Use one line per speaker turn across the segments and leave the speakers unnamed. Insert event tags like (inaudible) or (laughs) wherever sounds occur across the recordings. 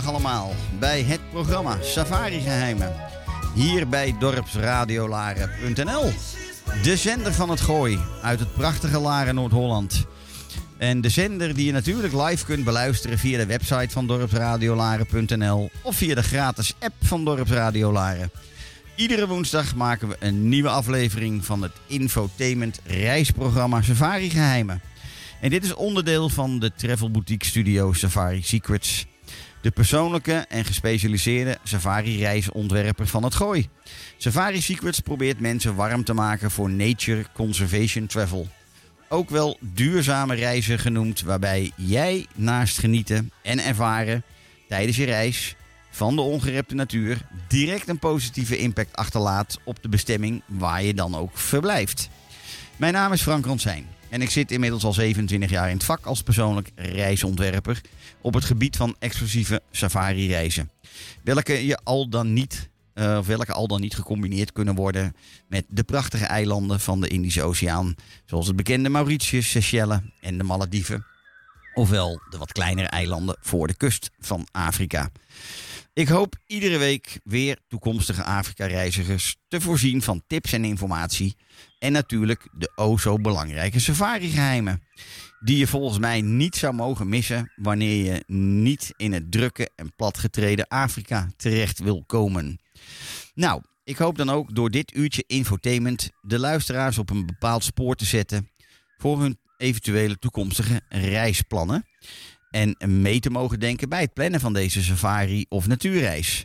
Hele goede middag allemaal bij het programma Safari Geheimen. Hier bij dorpsradiolaren.nl. De zender van het Gooi uit het prachtige Laren Noord-Holland. En de zender die je natuurlijk live kunt beluisteren via de website van dorpsradiolaren.nl of via de gratis app van Dorpsradiolaren. Iedere woensdag maken we een nieuwe aflevering van het infotainment reisprogramma Safari Geheimen. En dit is onderdeel van de travel boutique studio Safari Secrets. De persoonlijke en gespecialiseerde safari-reisontwerper van het Gooi. Safari Secrets probeert mensen warm te maken voor nature conservation travel. Ook wel duurzame reizen genoemd, waarbij jij naast genieten en ervaren tijdens je reis van de ongerepte natuur direct een positieve impact achterlaat op de bestemming waar je dan ook verblijft. Mijn naam is Frank Ronsijn en ik zit inmiddels al 27 jaar in het vak als persoonlijk reisontwerper op het gebied van exclusieve safari-reizen. Welke je al dan niet eh, of welke al dan niet gecombineerd kunnen worden met de prachtige eilanden van de Indische Oceaan. Zoals het bekende Mauritius, Seychelles en de Malediven. Ofwel de wat kleinere eilanden voor de kust van Afrika. Ik hoop iedere week weer toekomstige Afrika-reizigers te voorzien van tips en informatie. En natuurlijk de o zo belangrijke safari-geheimen. Die je volgens mij niet zou mogen missen wanneer je niet in het drukke en platgetreden Afrika terecht wil komen. Nou, ik hoop dan ook door dit uurtje infotainment de luisteraars op een bepaald spoor te zetten voor hun eventuele toekomstige reisplannen. En mee te mogen denken bij het plannen van deze safari of natuurreis.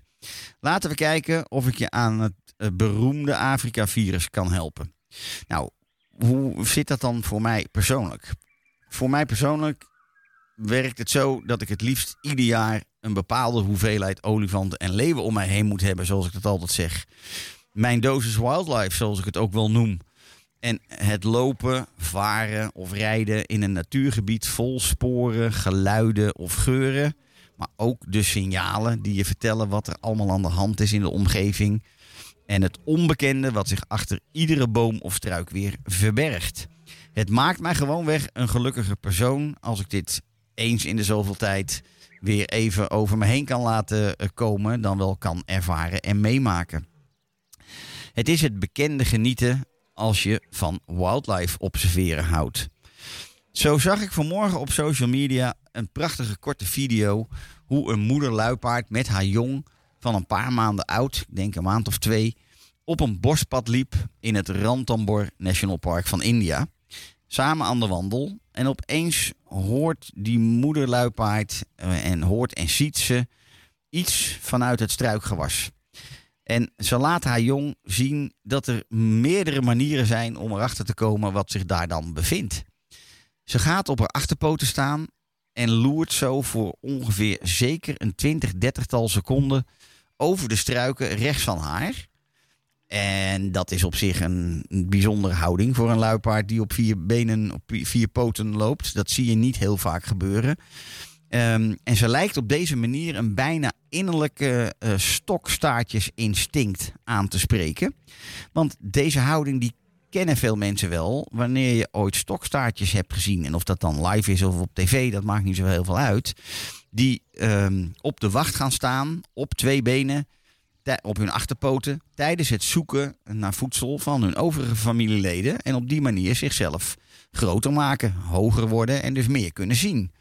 Laten we kijken of ik je aan het eh, beroemde Afrika-virus kan helpen. Nou, hoe zit dat dan voor mij persoonlijk? Voor mij persoonlijk werkt het zo dat ik het liefst ieder jaar een bepaalde hoeveelheid olifanten en leeuwen om mij heen moet hebben, zoals ik dat altijd zeg. Mijn dosis wildlife, zoals ik het ook wel noem. En het lopen, varen of rijden in een natuurgebied vol sporen, geluiden of geuren. Maar ook de signalen die je vertellen wat er allemaal aan de hand is in de omgeving. En het onbekende wat zich achter iedere boom of struik weer verbergt. Het maakt mij gewoonweg een gelukkiger persoon als ik dit eens in de zoveel tijd weer even over me heen kan laten eh, komen, dan wel kan ervaren en meemaken. Het is het bekende genieten als je van wildlife observeren houdt. Zo zag ik vanmorgen op social media een prachtige korte video hoe een moeder luipaard met haar jong van een paar maanden oud, ik denk een maand of twee, op een bospad liep in het Ranthambore National Park van India. Samen aan de wandel. En opeens hoort die moeder luipaard eh, en hoort en ziet ze iets vanuit het struikgewas. En ze laat haar jong zien dat er meerdere manieren zijn om erachter te komen wat zich daar dan bevindt. Ze gaat op haar achterpoten staan en loert zo voor ongeveer zeker een 20, 30-tal seconden over de struiken rechts van haar. En dat is op zich een bijzondere houding voor een luipaard die op vier benen, op vier poten loopt. Dat zie je niet heel vaak gebeuren. Ehm, en ze lijkt op deze manier een bijna innerlijke eh stokstaartjes-instinct aan te spreken. Want deze houding die kennen veel mensen wel. Wanneer je ooit stokstaartjes hebt gezien, en of dat dan live is of op tv, dat maakt niet zo heel veel uit. Die ehm, op de wacht gaan staan, op twee benen, op hun achterpoten, tijdens het zoeken naar voedsel van hun overige familieleden. En op die manier zichzelf groter maken, hoger worden en dus meer kunnen zien.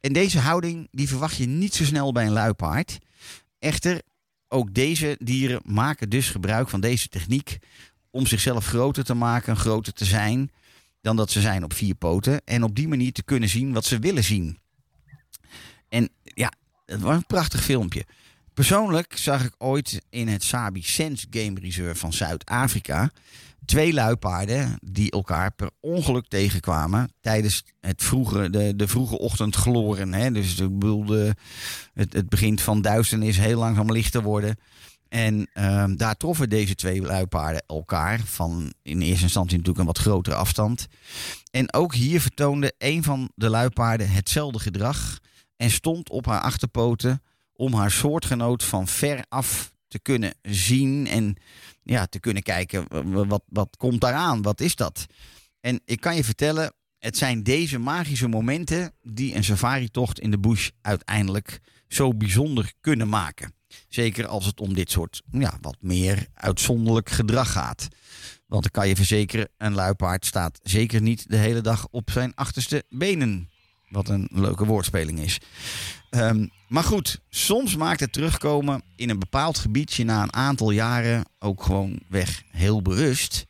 En deze houding die verwacht je niet zo snel bij een luipaard. Echter, ook deze dieren maken dus gebruik van deze techniek om zichzelf groter te maken, groter te zijn dan dat ze zijn op vier poten. En op die manier te kunnen zien wat ze willen zien. En ja, het was een prachtig filmpje. Persoonlijk zag ik ooit in het Sabi Sense Game Reserve van Zuid-Afrika twee luipaarden die elkaar per ongeluk tegenkwamen tijdens het vroege, de, de vroege ochtendgloren. Hè? Dus ik het, het begint van duisternis heel langzaam licht te worden. En ehm, daar troffen deze twee luipaarden elkaar van in eerste instantie natuurlijk een wat grotere afstand. En ook hier vertoonde een van de luipaarden hetzelfde gedrag en stond op haar achterpoten om haar soortgenoot van ver af te kunnen zien en ja, te kunnen kijken wat, wat komt daaraan, wat is dat? En ik kan je vertellen, het zijn deze magische momenten die een safaritocht in de bush uiteindelijk zo bijzonder kunnen maken. Zeker als het om dit soort ja, wat meer uitzonderlijk gedrag gaat. Want ik kan je verzekeren, een luipaard staat zeker niet de hele dag op zijn achterste benen. Wat een leuke woordspeling is. Ehm, maar goed, soms maakt het terugkomen in een bepaald gebiedje na een aantal jaren ook gewoon weg heel bewust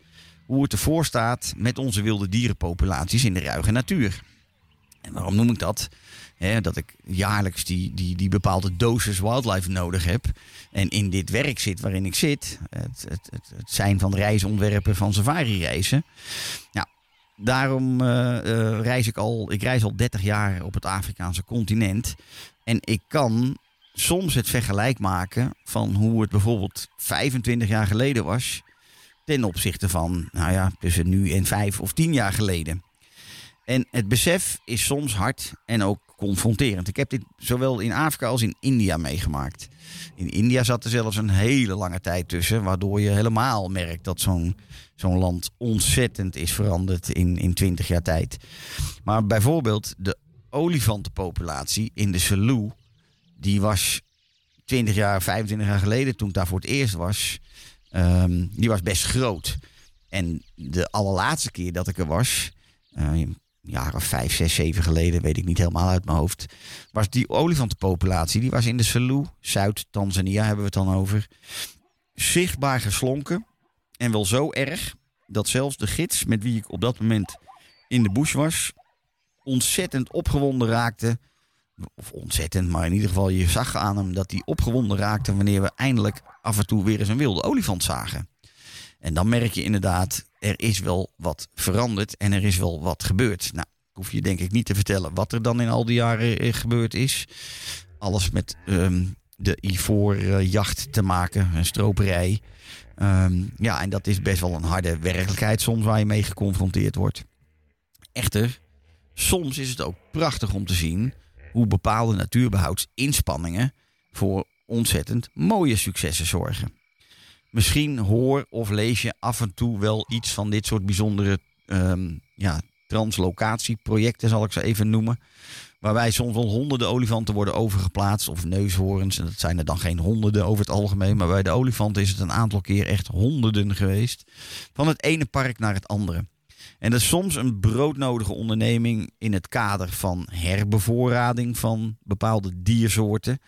hoe het ervoor staat met onze wilde dierenpopulaties in de ruige natuur. En waarom noem ik dat? Dat ik jaarlijks die, die, die bepaalde dosis wildlife nodig heb. En in dit werk zit waarin ik zit. Het, het, het, het zijn van reisontwerpen van safari-reizen. Nou, daarom eh, eh, reis ik al. Ik reis al 30 jaar op het Afrikaanse continent. En ik kan soms het vergelijk maken van hoe het bijvoorbeeld 25 jaar geleden was. Ten opzichte van, nou ja, tussen nu en 5 of 10 jaar geleden. En het besef is soms hard en ook confronterend. Ik heb dit zowel in Afrika als in India meegemaakt. In India zat er zelfs een hele lange tijd tussen, waardoor je helemaal merkt dat zo'n zo'n land ontzettend is veranderd in, in 20 jaar tijd. Maar bijvoorbeeld de olifantenpopulatie in de Selous, die was 20 jaar, 25 jaar geleden, toen ik daar voor het eerst was, ehm, die was best groot. En de allerlaatste keer dat ik er was, jaar of vijf, zes, zeven geleden, weet ik niet helemaal uit mijn hoofd, was die olifantenpopulatie, die was in de Selous, Zuid-Tanzania hebben we het dan over, zichtbaar geslonken. En wel zo erg dat zelfs de gids met wie ik op dat moment in de bush was, ontzettend opgewonden raakte. Of ontzettend, maar in ieder geval je zag aan hem dat hij opgewonden raakte wanneer we eindelijk af en toe weer eens een wilde olifant zagen. En dan merk je inderdaad, er is wel wat veranderd en er is wel wat gebeurd. Nou, ik hoef je denk ik niet te vertellen wat er dan in al die jaren eh, gebeurd is. Alles met ehm, de ivoorjacht te maken, een stroperij. Ehm, ja, en dat is best wel een harde werkelijkheid soms waar je mee geconfronteerd wordt. Echter, soms is het ook prachtig om te zien hoe bepaalde natuurbehoudsinspanningen voor ontzettend mooie successen zorgen. Misschien hoor of lees je af en toe wel iets van dit soort bijzondere ehm, ja, translocatieprojecten, zal ik ze even noemen. Waarbij soms wel honderden olifanten worden overgeplaatst of neushoorns. En dat zijn er dan geen honderden over het algemeen. Maar bij de olifanten is het een aantal keer echt honderden geweest. Van het ene park naar het andere. En dat is soms een broodnodige onderneming in het kader van herbevoorrading van bepaalde diersoorten.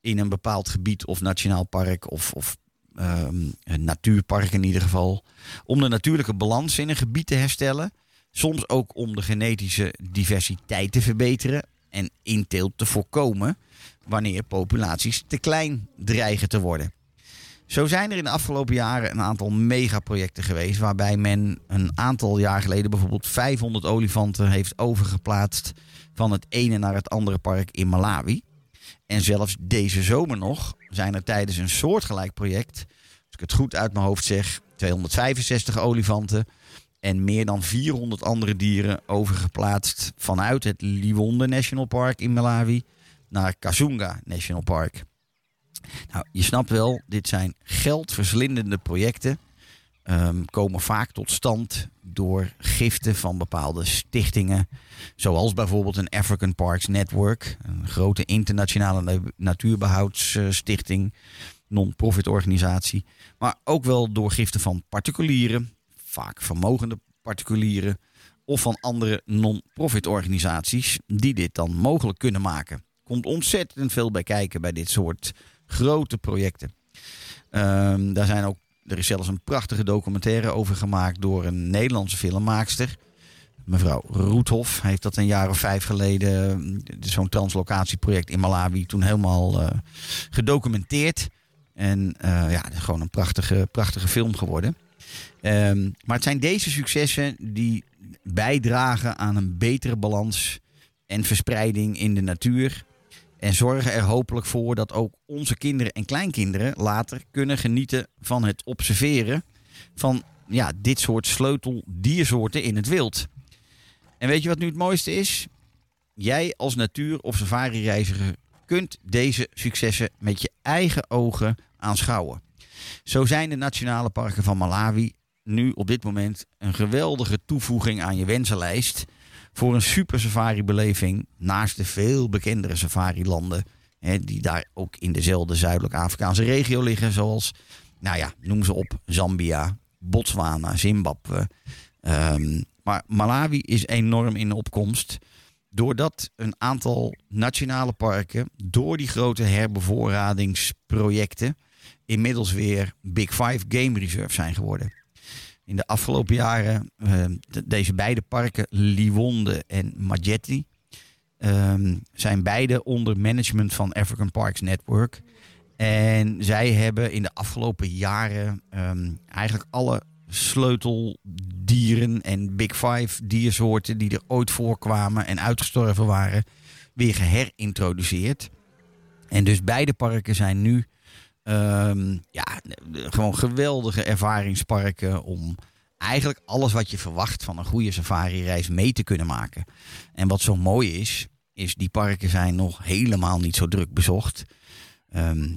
In een bepaald gebied of nationaal park of, of ehm, een natuurpark in ieder geval. Om de natuurlijke balans in een gebied te herstellen. Soms ook om de genetische diversiteit te verbeteren en inteelt te voorkomen wanneer populaties te klein dreigen te worden. Zo zijn er in de afgelopen jaren een aantal megaprojecten geweest waarbij men een aantal jaar geleden bijvoorbeeld 500 olifanten heeft overgeplaatst van het ene naar het andere park in Malawi. En zelfs deze zomer nog zijn er tijdens een soortgelijk project, als ik het goed uit mijn hoofd zeg, 265 olifanten en meer dan 400 andere dieren overgeplaatst vanuit het Liwonde National Park in Malawi naar Kazunga National Park. Nou, je snapt wel, dit zijn geldverslindende projecten. ehm, komen vaak tot stand door giften van bepaalde stichtingen. Zoals bijvoorbeeld een African Parks Network. Een grote internationale na- natuurbehoudsstichting. Non-profit organisatie. Maar ook wel door giften van particulieren. Vaak vermogende particulieren. Of van andere non-profit organisaties. Die dit dan mogelijk kunnen maken. Komt ontzettend veel bij kijken bij dit soort grote projecten. Ehm, daar zijn ook, er is zelfs een prachtige documentaire over gemaakt door een Nederlandse filmmaakster. Mevrouw Roethoff heeft dat een jaar of vijf geleden, mm, zo'n translocatieproject in Malawi, toen helemaal eh, gedocumenteerd. En eh, ja, gewoon een prachtige, prachtige film geworden. Ehm, maar het zijn deze successen die bijdragen aan een betere balans en verspreiding in de natuur. En zorgen er hopelijk voor dat ook onze kinderen en kleinkinderen later kunnen genieten van het observeren van ja, dit soort sleuteldiersoorten in het wild. En weet je wat nu het mooiste is? Jij als natuur- of safari-reiziger kunt deze successen met je eigen ogen aanschouwen. Zo zijn de nationale parken van Malawi nu op dit moment een geweldige toevoeging aan je wensenlijst voor een super safari-beleving naast de veel bekendere safari-landen hè, die daar ook in dezelfde zuidelijk-Afrikaanse regio liggen, zoals, nou ja, noem ze op, Zambia, Botswana, Zimbabwe. Ehm, maar Malawi is enorm in opkomst. Doordat een aantal nationale parken door die grote herbevoorradingsprojecten inmiddels weer Big Five Game Reserve zijn geworden. In de afgelopen jaren, eh, de- deze beide parken, Liwonde en Majetti, ehm, zijn beide onder management van African Parks Network. En zij hebben in de afgelopen jaren ehm, eigenlijk alle sleuteldieren en Big Five diersoorten die er ooit voorkwamen en uitgestorven waren, weer geherintroduceerd. En dus beide parken zijn nu ehm, ja, gewoon geweldige ervaringsparken om eigenlijk alles wat je verwacht van een goede safari-reis mee te kunnen maken. En wat zo mooi is, is, die parken zijn nog helemaal niet zo druk bezocht. Ehm,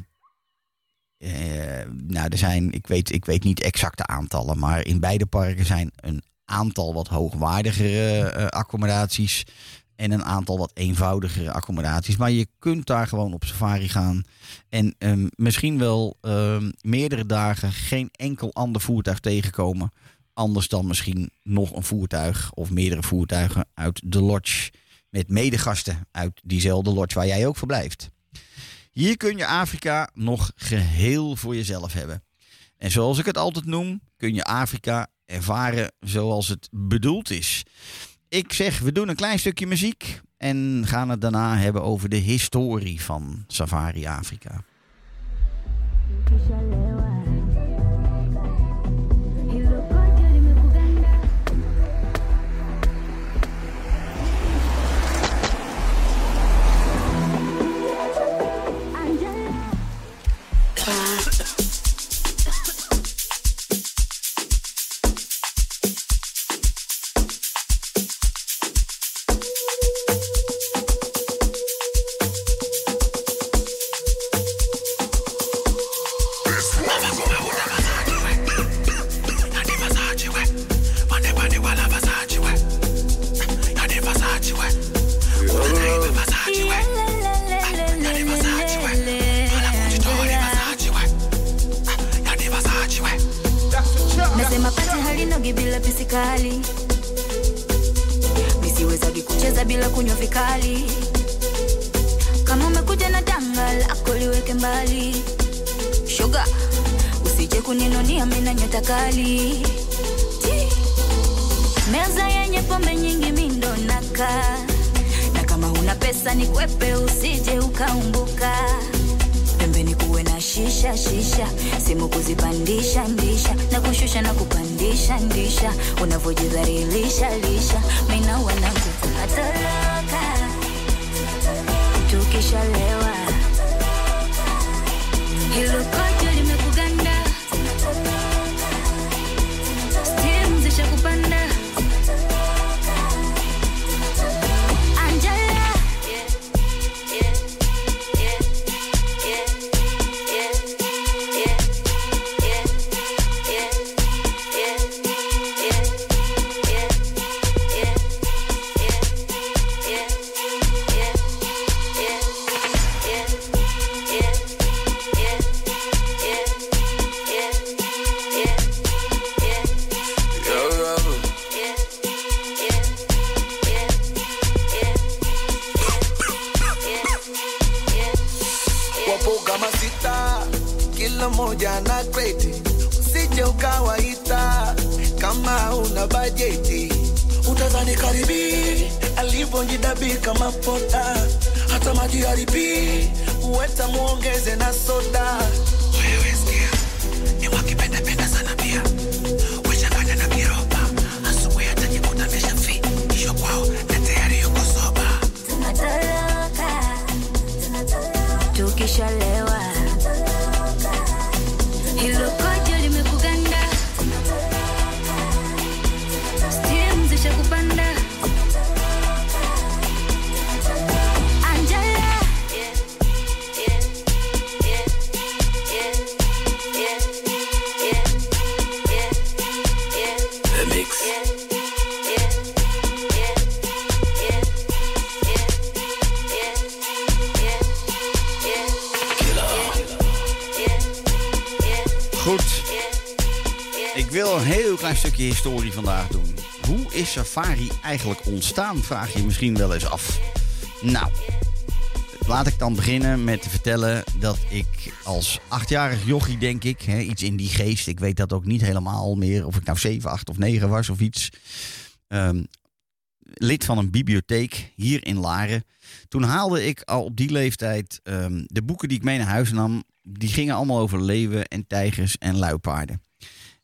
eh, nou, er zijn, ik weet, ik weet niet exacte aantallen, maar in beide parken zijn een aantal wat hoogwaardigere eh, accommodaties en een aantal wat eenvoudigere accommodaties. Maar je kunt daar gewoon op safari gaan en ehm, misschien wel ehm, meerdere dagen geen enkel ander voertuig tegenkomen. Anders dan misschien nog een voertuig of meerdere voertuigen uit de lodge. Met medegasten uit diezelfde lodge waar jij ook verblijft. Hier kun je Afrika nog geheel voor jezelf hebben. En zoals ik het altijd noem, kun je Afrika ervaren zoals het bedoeld is. Ik zeg, we doen een klein stukje muziek en gaan het daarna hebben over de historie van Safari Afrika.
Kuninonia mina nyota kali. Meza yenye pombe nyingi mindo naka. Na kama una pesa ni kwepe usije ukaumbuka. Pembeni kuwe na shisha shisha. Simu kuzipandisha ndisha. Na kushusha na kupandisha ndisha. Unavyojidhalilisha lisha. Mina wanangu tunatoroka tukishalewa
Batuque chalé, stukje historie vandaag doen. Hoe is Safari eigenlijk ontstaan, vraag je misschien wel eens af. Nou, laat ik dan beginnen met te vertellen dat ik als achtjarig jochie, denk ik, hè, iets in die geest, ik weet dat ook niet helemaal meer, of ik nou 7, 8 of 9 was of iets, ehm, lid van een bibliotheek hier in Laren. Toen haalde ik al op die leeftijd ehm, de boeken die ik mee naar huis nam. Die gingen allemaal over leeuwen en tijgers en luipaarden.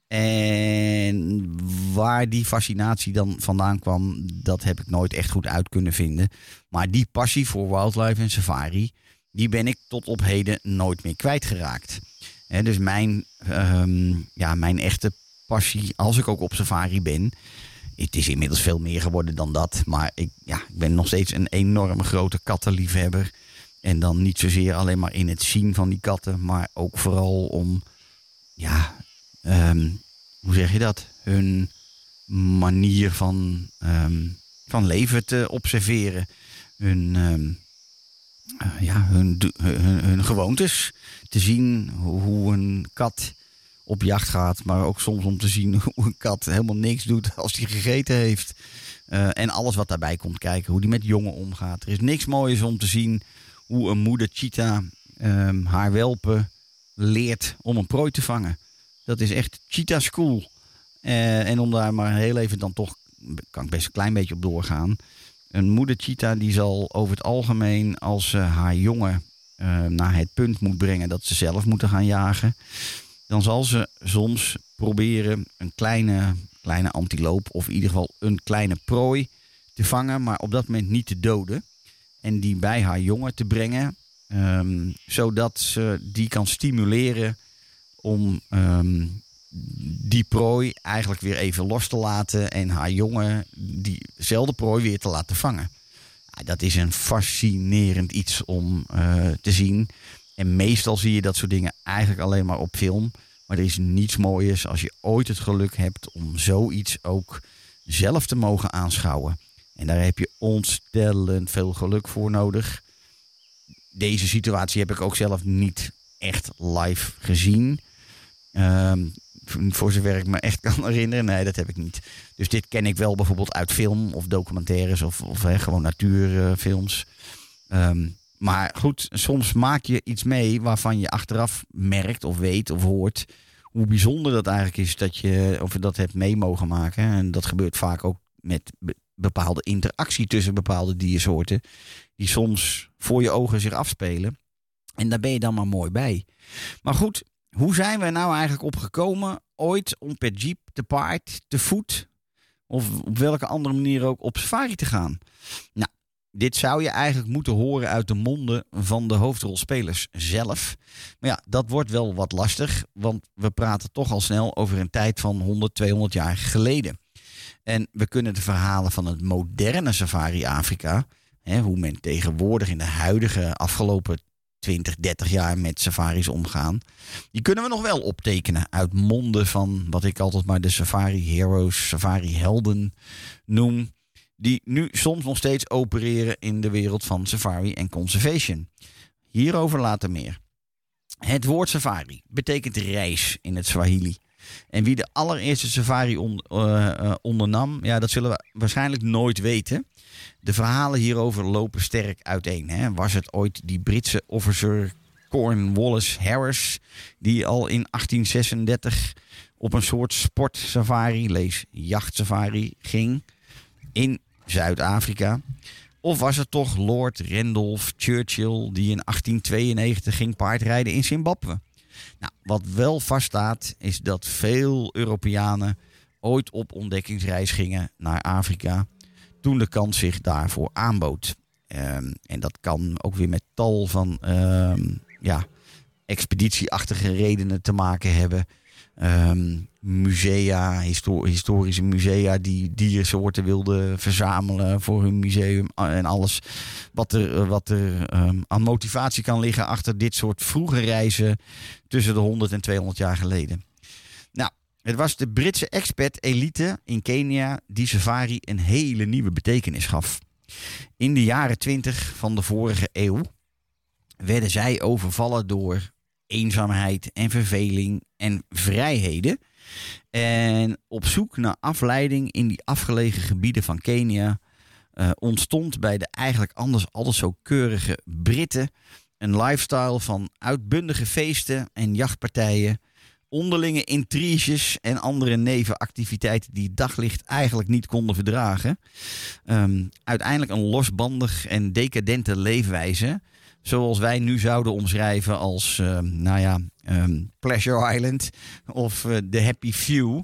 En waar die fascinatie dan vandaan kwam, dat heb ik nooit echt goed uit kunnen vinden. Maar die passie voor wildlife en safari, die ben ik tot op heden nooit meer kwijtgeraakt. Dus mijn, ehm, ja, mijn echte passie, als ik ook op safari ben, Het is inmiddels veel meer geworden dan dat. Maar ik, ja, ik ben nog steeds een enorme grote kattenliefhebber. En dan niet zozeer alleen maar in het zien van die katten, maar ook vooral om, ja, ehm, hoe zeg je dat? Hun manier van, ehm, van leven te observeren. Hun, ehm, eh, ja, hun, hun, hun gewoontes. Te zien hoe, een kat op jacht gaat. Maar ook soms om te zien (laughs) hoe een kat helemaal niks doet als hij gegeten heeft. Eh, en alles wat daarbij komt kijken. Hoe die met jongen omgaat. Er is niks moois om te zien hoe een moeder cheetah haar welpen leert om een prooi te vangen. Dat is echt cheetah school. Eh, en om daar maar heel even dan toch, kan ik best een klein beetje op doorgaan. Een moeder cheetah die zal over het algemeen als ze haar jongen eh, naar het punt moet brengen dat ze zelf moeten gaan jagen. Dan zal ze soms proberen een kleine, kleine antiloop of in ieder geval een kleine prooi te vangen, maar op dat moment niet te doden. En die bij haar jongen te brengen, ehm, zodat ze die kan stimuleren om ehm, die prooi eigenlijk weer even los te laten en haar jongen diezelfde prooi weer te laten vangen. Ja, dat is een fascinerend iets om eh, te zien. En meestal zie je dat soort dingen eigenlijk alleen maar op film. Maar er is niets mooiers als je ooit het geluk hebt om zoiets ook zelf te mogen aanschouwen. En daar heb je ontstellend veel geluk voor nodig. Deze situatie heb ik ook zelf niet echt live gezien. Ehm, voor zover ik me echt (laughs) kan herinneren. Nee, dat heb ik niet. Dus dit ken ik wel bijvoorbeeld uit film of documentaires of, of gewoon natuurfilms. Ehm, maar goed, soms maak je iets mee waarvan je achteraf merkt of weet of hoort hoe bijzonder dat eigenlijk is dat je of je dat hebt mee mogen maken. En dat gebeurt vaak ook met be- bepaalde interactie tussen bepaalde diersoorten. Die soms voor je ogen zich afspelen. En daar ben je dan maar mooi bij. Maar goed, hoe zijn we nou eigenlijk op gekomen ooit om per jeep, te paard, te voet of op welke andere manier ook op safari te gaan? Nou, dit zou je eigenlijk moeten horen uit de monden van de hoofdrolspelers zelf. Maar ja, dat wordt wel wat lastig, want we praten toch al snel over een tijd van 100, 200 jaar geleden. En we kunnen de verhalen van het moderne safari-Afrika, hè, hoe men tegenwoordig in de huidige afgelopen 20, 30 jaar met safaris omgaan, die kunnen we nog wel optekenen uit monden van wat ik altijd maar de safari heroes, safari helden noem die nu soms nog steeds opereren in de wereld van safari en conservation. Hierover later meer. Het woord safari betekent reis in het Swahili. En wie de allereerste safari eh, eh, ondernam, ja, dat zullen we waarschijnlijk nooit weten. De verhalen hierover lopen sterk uiteen. Hè. Was het ooit die Britse officer Cornwallis Harris, die al in 1836 op een soort sportsafari, lees jachtsafari, ging in Zuid-Afrika? Of was het toch Lord Randolph Churchill die in 1892 ging paardrijden in Zimbabwe? Nou, wat wel vaststaat is dat veel Europeanen ooit op ontdekkingsreis gingen naar Afrika toen de kans zich daarvoor aanbood. Ehm, en dat kan ook weer met tal van ehm, ja, expeditieachtige redenen te maken hebben. Ehm, musea, histo- historische musea die diersoorten wilden verzamelen voor hun museum eh, en alles wat er, eh, wat er aan motivatie kan liggen achter dit soort vroege reizen tussen de 100 en 200 jaar geleden. Het was de Britse expat-elite in Kenia die safari een hele nieuwe betekenis gaf. In de jaren 20 van de vorige eeuw werden zij overvallen door eenzaamheid en verveling en vrijheden. En op zoek naar afleiding in die afgelegen gebieden van Kenia eh, ontstond bij de eigenlijk anders altijd zo keurige Britten een lifestyle van uitbundige feesten en jachtpartijen, onderlinge intriges en andere nevenactiviteiten die daglicht eigenlijk niet konden verdragen. Ehm, uiteindelijk een losbandig en decadente leefwijze zoals wij nu zouden omschrijven als, ehm, nou ja, ehm, Pleasure Island of eh, The Happy Few.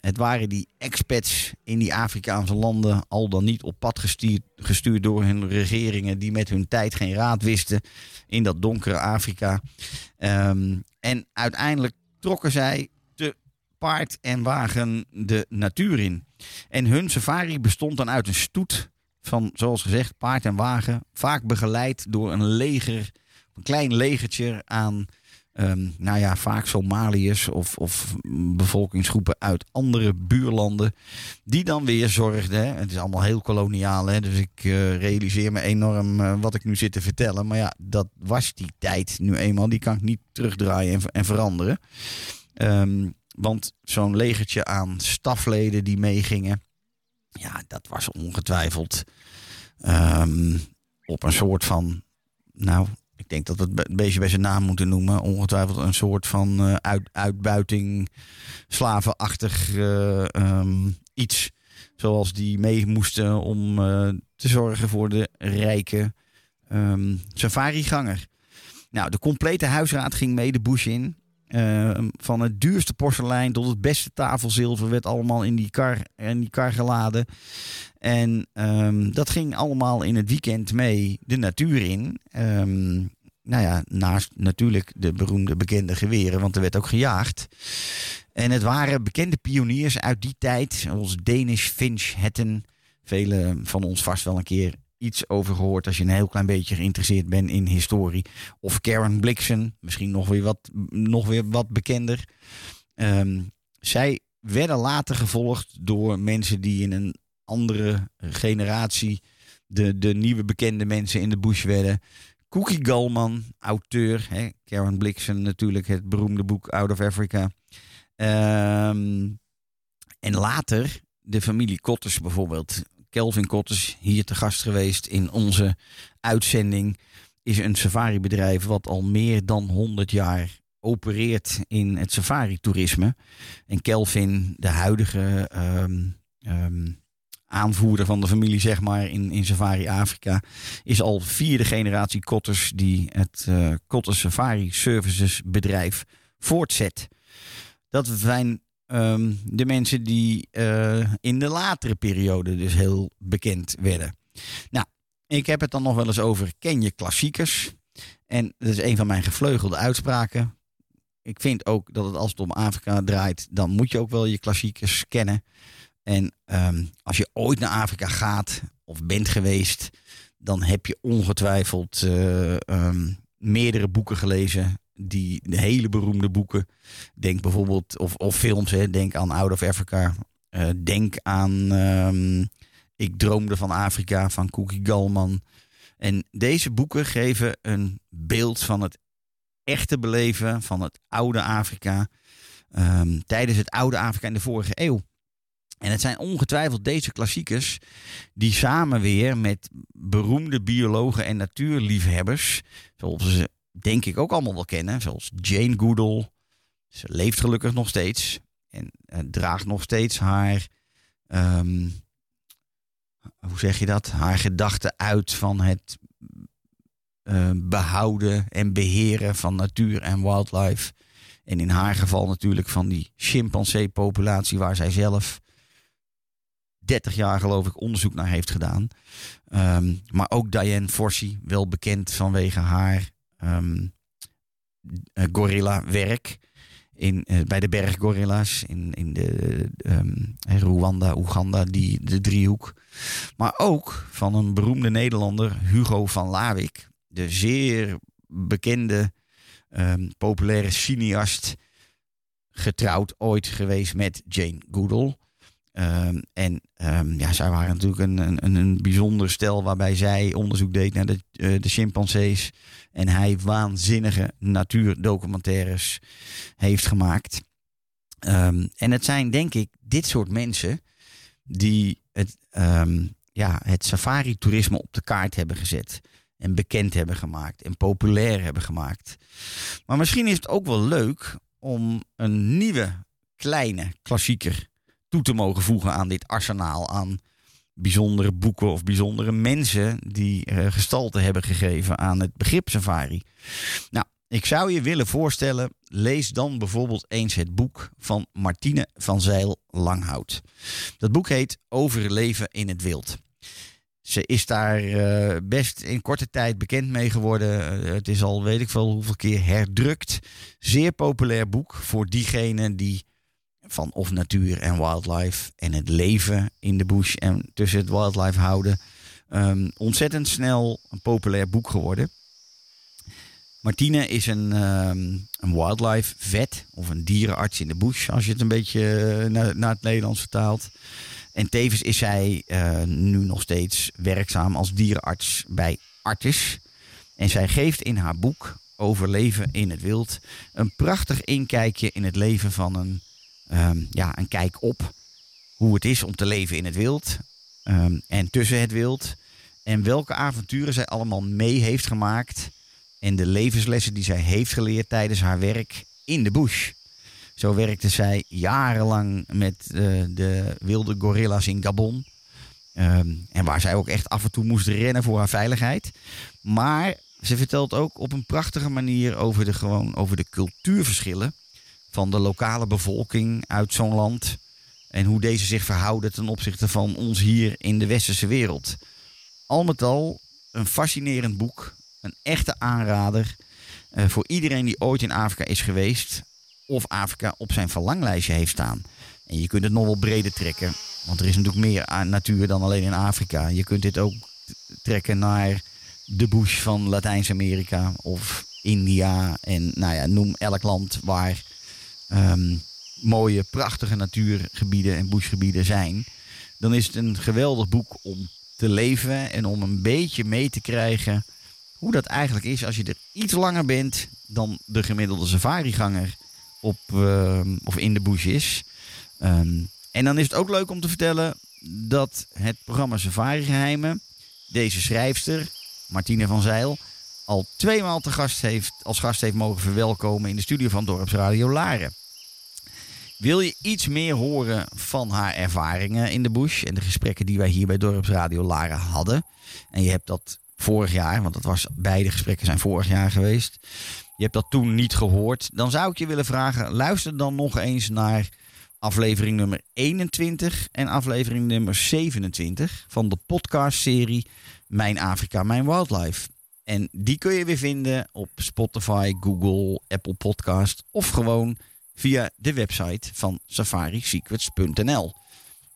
Het waren die expats in die Afrikaanse landen al dan niet op pad gestuurd, gestuurd door hun regeringen die met hun tijd geen raad wisten in dat donkere Afrika. Ehm, en uiteindelijk trokken zij te paard en wagen de natuur in. En hun safari bestond dan uit een stoet van, zoals gezegd, paard en wagen. Vaak begeleid door een leger, een klein legertje aan, ehm, nou ja, vaak Somaliërs of, of bevolkingsgroepen uit andere buurlanden. Die dan weer zorgden, het is allemaal heel koloniaal, hè, dus ik eh, realiseer me enorm eh, wat ik nu zit te vertellen. Maar ja, dat was die tijd nu eenmaal, die kan ik niet terugdraaien en, en veranderen. Ehm, want zo'n legertje aan stafleden die meegingen, ja, dat was ongetwijfeld ehm, op een soort van, nou, ik denk dat we het een beetje bij zijn naam moeten noemen. Ongetwijfeld een soort van eh, uit, uitbuiting, slavenachtig eh, ehm, iets. Zoals die mee moesten om eh, te zorgen voor de rijke ehm safariganger. Nou, de complete huisraad ging mee de bush in. Ehm, van het duurste porselein tot het beste tafelzilver werd allemaal in die kar, in die kar geladen. En dat ging allemaal in het weekend mee de natuur in. Ehm, nou ja, naast natuurlijk de beroemde bekende geweren, want er werd ook gejaagd. En het waren bekende pioniers uit die tijd, zoals Danish Finch Hatton. Velen van ons vast wel een keer iets over gehoord als je een heel klein beetje geïnteresseerd bent in historie. Of Karen Blixen, misschien nog weer wat, nog weer wat bekender. Ehm, zij werden later gevolgd door mensen die in een andere generatie de, de nieuwe bekende mensen in de bush werden. Cookie Gallman, auteur. Hè? Karen Blixen natuurlijk, het beroemde boek Out of Africa. Ehm, en later de familie Kotters bijvoorbeeld. Kelvin Kotters, hier te gast geweest in onze uitzending. Is een safari-bedrijf wat al meer dan 100 jaar opereert in het safari-toerisme. En Kelvin, de huidige ehm, ehm, aanvoerder van de familie, zeg maar, in, in Safari Afrika, is al vierde generatie Kotters die het eh Kotters Safari Services bedrijf voortzet. Dat zijn ehm, de mensen die eh, in de latere periode dus heel bekend werden. Nou, ik heb het dan nog wel eens over ken je klassiekers? En dat is een van mijn gevleugelde uitspraken. Ik vind ook dat het als het om Afrika draait, dan moet je ook wel je klassiekers kennen. En ehm, als je ooit naar Afrika gaat of bent geweest, dan heb je ongetwijfeld eh, ehm, meerdere boeken gelezen. Die de hele beroemde boeken. Denk bijvoorbeeld, of, of films, hè, denk aan Out of Africa. Eh, denk aan ehm, Ik droomde van Afrika van Cookie Gallman. En deze boeken geven een beeld van het echte beleven van het oude Afrika. tijdens het oude Afrika in de vorige eeuw. En het zijn ongetwijfeld deze klassiekers die samen weer met beroemde biologen en natuurliefhebbers, zoals ze denk ik ook allemaal wel kennen, zoals Jane Goodall. Ze leeft gelukkig nog steeds en eh, draagt nog steeds haar, ehm, hoe zeg je dat, haar gedachten uit van het eh, behouden en beheren van natuur en wildlife. En in haar geval natuurlijk van die chimpansee-populatie waar zij zelf 30 jaar geloof ik onderzoek naar heeft gedaan. Ehm, maar ook Diane Forsey, wel bekend vanwege haar ehm eh, gorilla-werk. In, eh, bij de berggorilla's in, in de ehm, Rwanda, Oeganda, die, de driehoek. Maar ook van een beroemde Nederlander, Hugo van Lawik. De zeer bekende, populaire cineast. Getrouwd ooit geweest met Jane Goodall. Ehm, en ehm, ja, zij waren natuurlijk een, een, een bijzonder stel waarbij zij onderzoek deed naar de, eh, de chimpansees. En hij waanzinnige natuurdocumentaires heeft gemaakt. Ehm, en het zijn denk ik dit soort mensen die het, ja, het safari-toerisme op de kaart hebben gezet. En bekend hebben gemaakt en populair hebben gemaakt. Maar misschien is het ook wel leuk om een nieuwe kleine klassieker toe te mogen voegen aan dit arsenaal aan bijzondere boeken of bijzondere mensen die eh, gestalte hebben gegeven aan het begrip safari. Nou, ik zou je willen voorstellen, lees dan bijvoorbeeld eens het boek van Martine van Zeil Langhout. Dat boek heet Overleven in het wild. Ze is daar eh, best in korte tijd bekend mee geworden. Eh, het is al weet ik veel hoeveel keer herdrukt. Zeer populair boek voor diegenen die van of natuur en wildlife en het leven in de bush en tussen het wildlife houden. Ehm, ontzettend snel een populair boek geworden. Martine is een, ehm, een wildlife vet of een dierenarts in de bush, als je het een beetje eh, naar, naar het Nederlands vertaalt. En tevens is zij eh, nu nog steeds werkzaam als dierenarts bij Artis. En zij geeft in haar boek over leven in het wild een prachtig inkijkje in het leven van een, ehm, ja, een kijk op hoe het is om te leven in het wild ehm, en tussen het wild. En welke avonturen zij allemaal mee heeft gemaakt. En de levenslessen die zij heeft geleerd tijdens haar werk in de bush. Zo werkte zij jarenlang met eh, de wilde gorilla's in Gabon. Ehm, en waar zij ook echt af en toe moest rennen voor haar veiligheid. Maar ze vertelt ook op een prachtige manier over de, gewoon, over de cultuurverschillen van de lokale bevolking uit zo'n land. En hoe deze zich verhouden ten opzichte van ons hier in de westerse wereld. Al met al een fascinerend boek. Een echte aanrader eh, voor iedereen die ooit in Afrika is geweest. Of Afrika op zijn verlanglijstje heeft staan. En je kunt het nog wel breder trekken. Want er is natuurlijk meer natuur dan alleen in Afrika. Je kunt dit ook trekken naar de bush van Latijns-Amerika of India. En nou ja, noem elk land waar ehm, mooie, prachtige natuurgebieden en bushgebieden zijn. Dan is het een geweldig boek om te leven en om een beetje mee te krijgen hoe dat eigenlijk is als je er iets langer bent dan de gemiddelde safariganger op, ehm, of in de bush is. Ehm, en dan is het ook leuk om te vertellen dat het programma Safari Geheimen deze schrijfster, Martine van Zeil, al tweemaal te gast heeft, als gast heeft mogen verwelkomen in de studio van Dorpsradio Laren. Wil je iets meer horen van haar ervaringen in de bush en de gesprekken die wij hier bij Dorpsradio Laren hadden? En je hebt dat vorig jaar, want dat was, beide gesprekken zijn vorig jaar geweest. Je hebt dat toen niet gehoord. Dan zou ik je willen vragen, luister dan nog eens naar aflevering nummer 21 en aflevering nummer 27 van de podcastserie Mijn Afrika, Mijn Wildlife. En die kun je weer vinden op Spotify, Google, Apple Podcast of gewoon via de website van safarisecrets.nl.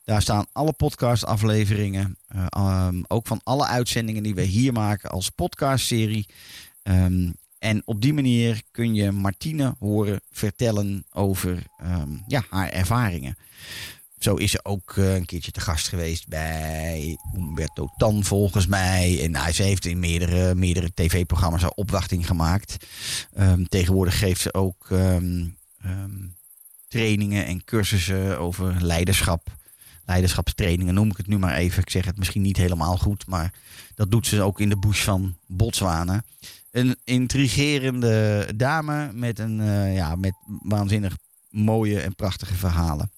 Daar staan alle podcastafleveringen, eh, um, ook van alle uitzendingen die we hier maken als podcastserie. Um, en op die manier kun je Martine horen vertellen over ehm, ja, haar ervaringen. Zo is ze ook eh, een keertje te gast geweest bij Umberto Tan volgens mij. En nou, ze heeft in meerdere, meerdere tv-programma's haar opwachting gemaakt. Ehm, tegenwoordig geeft ze ook ehm, ehm, trainingen en cursussen over leiderschap. Leiderschapstrainingen noem ik het nu maar even. Ik zeg het misschien niet helemaal goed, maar dat doet ze ook in de bush van Botswana. Een intrigerende dame met, een, eh, ja, met waanzinnig mooie en prachtige verhalen.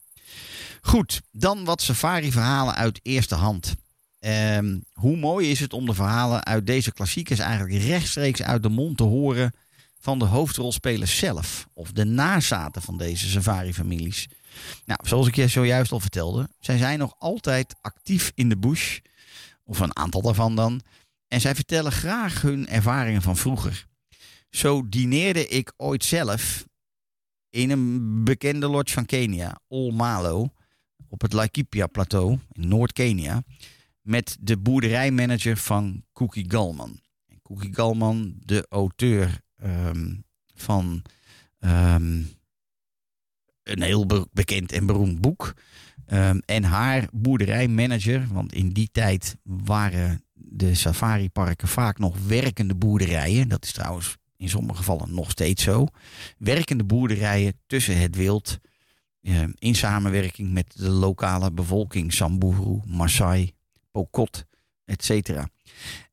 Goed, dan wat safari-verhalen uit eerste hand. Ehm, hoe mooi is het om de verhalen uit deze klassiekers eigenlijk rechtstreeks uit de mond te horen van de hoofdrolspelers zelf. Of de nazaten van deze safari-families. Nou, zoals ik je zojuist al vertelde, zij zijn nog altijd actief in de bush. Of een aantal daarvan dan. En zij vertellen graag hun ervaringen van vroeger. Zo dineerde ik ooit zelf in een bekende lodge van Kenia, Ol Malo, op het Laikipia-plateau in Noord-Kenia, met de boerderijmanager van Cookie Galman. En Cookie Galman, de auteur ehm, van ehm, een heel be- bekend en beroemd boek. Ehm, en haar boerderijmanager, want in die tijd waren de safariparken vaak nog werkende boerderijen. Dat is trouwens in sommige gevallen nog steeds zo. Werkende boerderijen tussen het wild. in samenwerking met de lokale bevolking. Samburu, Maasai, Pokot, et cetera.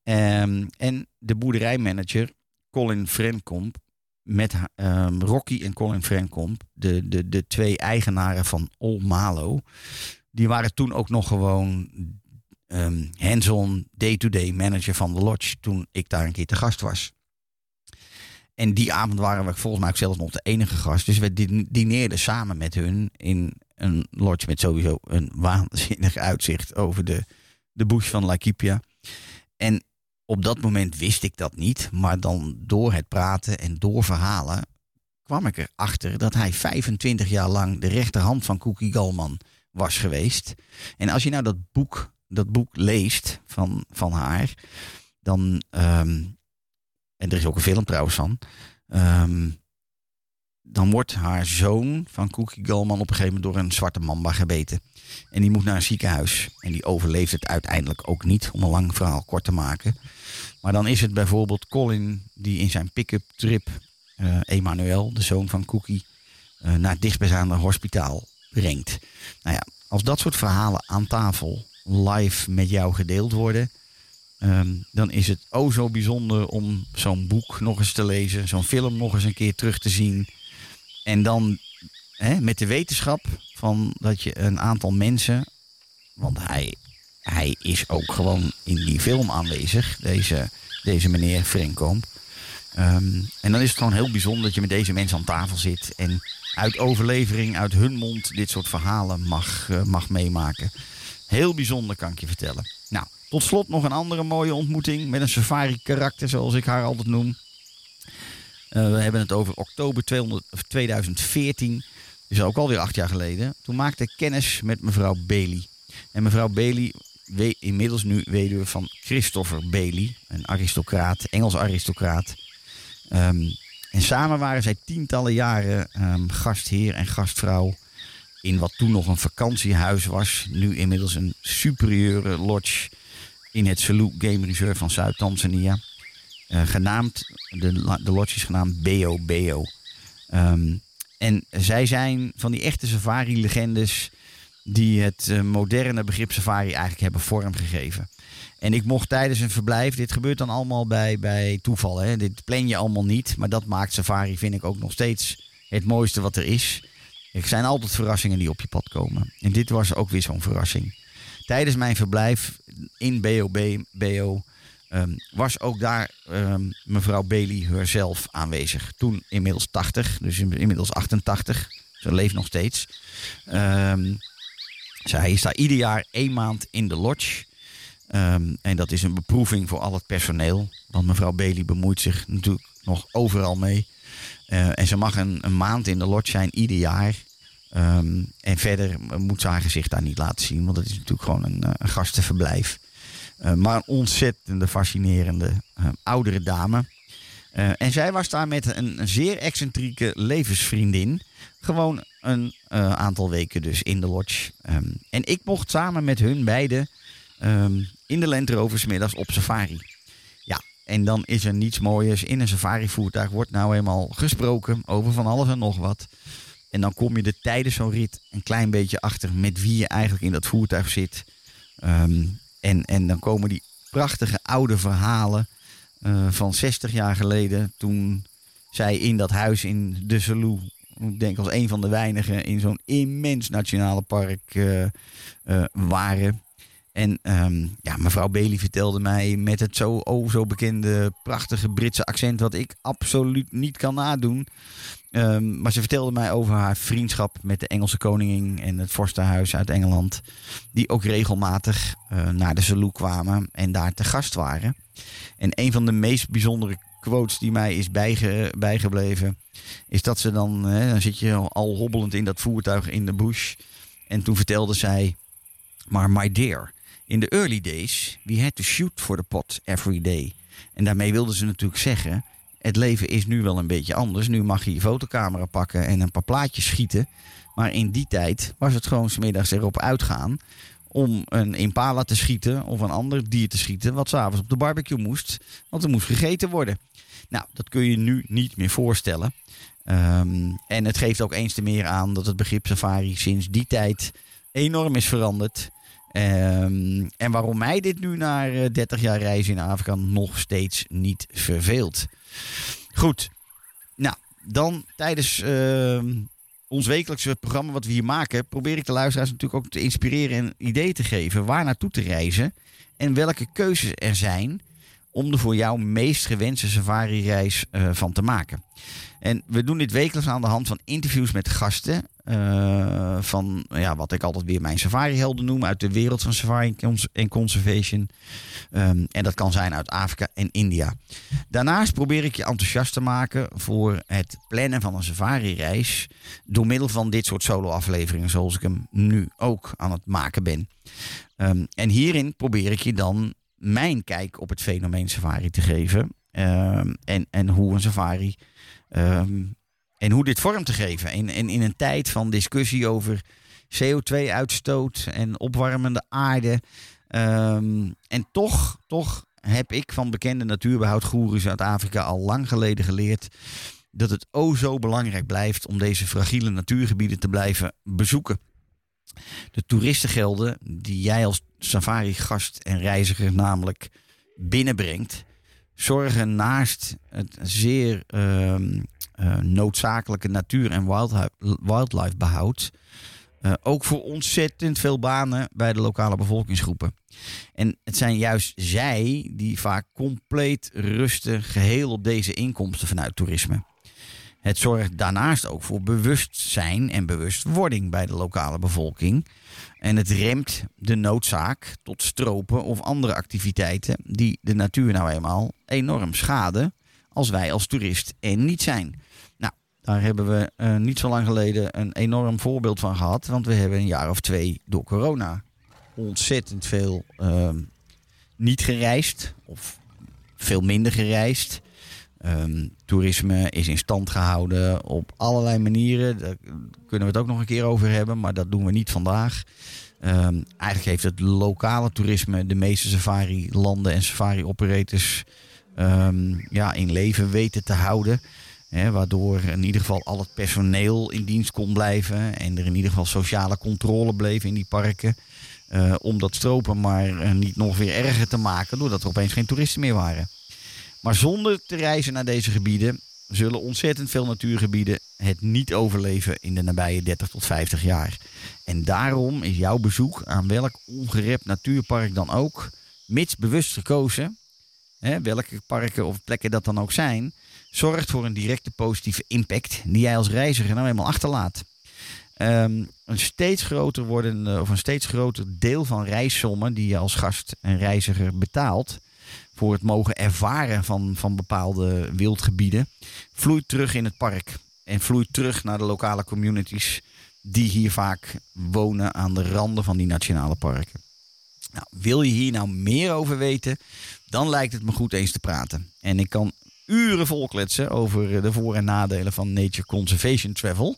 Ehm, en de boerderijmanager Colin Frenkomp met ehm, Rocky en Colin Frenkomp, de, de, de twee eigenaren van Ol Malo, die waren toen ook nog gewoon ehm, hands-on day-to-day manager van de lodge toen ik daar een keer te gast was. En die avond waren we volgens mij ook zelfs nog de enige gast. Dus we din- dineerden samen met hun in een lodge met sowieso een (laughs) waanzinnig uitzicht over de, de bush van Laikipia. En op dat moment wist ik dat niet. Maar dan door het praten en door verhalen kwam ik erachter dat hij 25 jaar lang de rechterhand van Cookie Galman was geweest. En als je nou dat boek, dat boek leest van, van haar, dan. ehm, en er is ook een film trouwens van. ehm, dan wordt haar zoon van Cookie Galman op een gegeven moment door een zwarte mamba gebeten. En die moet naar een ziekenhuis. En die overleeft het uiteindelijk ook niet, om een lang verhaal kort te maken. Maar dan is het bijvoorbeeld Colin die in zijn pick-up trip eh Emmanuel, de zoon van Cookie, eh, naar het dichtstbijzijnde hospitaal brengt. Nou ja, als dat soort verhalen aan tafel live met jou gedeeld worden, ehm, dan is het o zo bijzonder om zo'n boek nog eens te lezen, zo'n film nog eens een keer terug te zien. En dan hè, met de wetenschap van dat je een aantal mensen, want hij, hij is ook gewoon in die film aanwezig, deze, deze meneer Frenkomp. Ehm, en dan is het gewoon heel bijzonder dat je met deze mensen aan tafel zit en uit overlevering, uit hun mond, dit soort verhalen mag, eh, mag meemaken. Heel bijzonder kan ik je vertellen. Nou, tot slot nog een andere mooie ontmoeting met een safari-karakter, zoals ik haar altijd noem. Eh, we hebben het over oktober 200 of 2014. Dus ook alweer acht jaar geleden. Toen maakte ik kennis met mevrouw Bailey. En mevrouw Bailey, inmiddels nu weduwe van Christopher Bailey. Een aristocraat, Engels aristocraat. Ehm, en samen waren zij tientallen jaren ehm, gastheer en gastvrouw. In wat toen nog een vakantiehuis was. Nu inmiddels een superieure lodge in het Salou Game Reserve van Zuid-Tanzania. Eh, genaamd, de, de lodge is genaamd Beo. Ehm, en zij zijn van die echte safari-legendes die het eh, moderne begrip safari eigenlijk hebben vormgegeven. En ik mocht tijdens een verblijf, dit gebeurt dan allemaal bij, bij toeval, hè? dit plan je allemaal niet, maar dat maakt safari, vind ik ook nog steeds het mooiste wat er is. Er zijn altijd verrassingen die op je pad komen. En dit was ook weer zo'n verrassing. Tijdens mijn verblijf in BOB, BO ehm, was ook daar ehm, mevrouw Bailey herzelf aanwezig. Toen inmiddels 80, dus in- inmiddels 88. Ze leeft nog steeds. Ehm, zij is daar ieder jaar één maand in de lodge. En dat is een beproeving voor al het personeel. Want mevrouw Bailey bemoeit zich natuurlijk nog overal mee. Eh, en ze mag een, maand in de lodge zijn ieder jaar. En verder moet ze haar gezicht daar niet laten zien. Want het is natuurlijk gewoon een, eh, een gastenverblijf. Eh, maar een ontzettende fascinerende eh, oudere dame. Eh, en zij was daar met een, zeer excentrieke levensvriendin. Gewoon een aantal weken dus in de lodge. Ehm, en ik mocht samen met hun beiden ehm, in de Land Rover op safari. Ja, en dan is er niets mooiers. In een safari-voertuig wordt nou eenmaal gesproken over van alles en nog wat. En dan kom je er tijdens zo'n rit een klein beetje achter met wie je eigenlijk in dat voertuig zit. Ehm, en, en dan komen die prachtige oude verhalen eh, van 60 jaar geleden. Toen zij in dat huis in de ik denk als een van de weinigen in zo'n immens nationale park eh, eh, waren. En ehm, ja, mevrouw Bailey vertelde mij met het zo, oh, zo bekende prachtige Britse accent, wat ik absoluut niet kan nadoen. Ehm, maar ze vertelde mij over haar vriendschap met de Engelse koningin en het vorstenhuis uit Engeland. Die ook regelmatig eh, naar de Salou kwamen en daar te gast waren. En een van de meest bijzondere quotes die mij is bijge- bijgebleven, is dat ze dan, hè, dan zit je al hobbelend in dat voertuig in de bush. En toen vertelde zij, maar my dear, in the early days, we had to shoot for the pot every day. En daarmee wilden ze natuurlijk zeggen, het leven is nu wel een beetje anders. Nu mag je je fotocamera pakken en een paar plaatjes schieten. Maar in die tijd was het gewoon smiddags erop uitgaan om een impala te schieten of een ander dier te schieten wat s'avonds op de barbecue moest. Want er moest gegeten worden. Nou, dat kun je nu niet meer voorstellen. Ehm, en het geeft ook eens te meer aan dat het begrip safari sinds die tijd enorm is veranderd. Ehm, en waarom mij dit nu na eh, 30 jaar reizen in Afrika nog steeds niet verveelt. Goed, nou, dan tijdens ehm, ons wekelijkse programma wat we hier maken, probeer ik de luisteraars natuurlijk ook te inspireren en ideeën te geven waar naartoe te reizen en welke keuzes er zijn om de voor jou meest gewenste safari-reis eh, van te maken. En we doen dit wekelijks aan de hand van interviews met gasten eh, van ja, wat ik altijd weer mijn safari-helden noem uit de wereld van safari en cons- en conservation. Ehm, en dat kan zijn uit Afrika en India. Daarnaast probeer ik je enthousiast te maken voor het plannen van een safari-reis door middel van dit soort solo-afleveringen, zoals ik hem nu ook aan het maken ben. Ehm, en hierin probeer ik je dan mijn kijk op het fenomeen safari te geven. Ehm, en, en hoe een safari. En hoe dit vorm te geven. En, in een tijd van discussie over CO2-uitstoot en opwarmende aarde. ehm, en toch, toch heb ik van bekende natuurbehoudgoeroes uit Afrika al lang geleden geleerd. dat het o zo belangrijk blijft om deze fragiele natuurgebieden te blijven bezoeken. De toeristengelden die jij als safari-gast en reiziger namelijk binnenbrengt, zorgen naast het zeer ehm, eh, noodzakelijke natuur- en wildlife behoud eh, ook voor ontzettend veel banen bij de lokale bevolkingsgroepen. En het zijn juist zij die vaak compleet rusten geheel op deze inkomsten vanuit toerisme. Het zorgt daarnaast ook voor bewustzijn en bewustwording bij de lokale bevolking. En het remt de noodzaak tot stropen of andere activiteiten die de natuur nou eenmaal enorm schaden als wij als toerist er niet zijn. Daar hebben we eh, niet zo lang geleden een enorm voorbeeld van gehad. Want we hebben een jaar of twee door corona ontzettend veel ehm, niet gereisd of veel minder gereisd. Ehm, toerisme is in stand gehouden op allerlei manieren. Daar kunnen we het ook nog een keer over hebben, maar dat doen we niet vandaag. Ehm, eigenlijk heeft het lokale toerisme de meeste safari-landen en safari-operators ja, in leven weten te houden. Hè, waardoor in ieder geval al het personeel in dienst kon blijven. En er in ieder geval sociale controle bleef in die parken. eh, om dat stropen maar eh, niet nog weer erger te maken. Doordat er opeens geen toeristen meer waren. Maar zonder te reizen naar deze gebieden zullen ontzettend veel natuurgebieden het niet overleven in de nabije 30 tot 50 jaar. En daarom is jouw bezoek aan welk ongerept natuurpark dan ook, mits bewust gekozen, hè, welke parken of plekken dat dan ook zijn, zorgt voor een directe positieve impact die jij als reiziger nou eenmaal achterlaat. Ehm, een steeds groter worden, of een steeds groter deel van reissommen die je als gast en reiziger betaalt voor het mogen ervaren van, van bepaalde wildgebieden, vloeit terug in het park. En vloeit terug naar de lokale communities die hier vaak wonen aan de randen van die nationale parken. Nou, wil je hier nou meer over weten, dan lijkt het me goed eens te praten. En ik kan uren volkletsen over de voor- en nadelen van Nature Conservation Travel.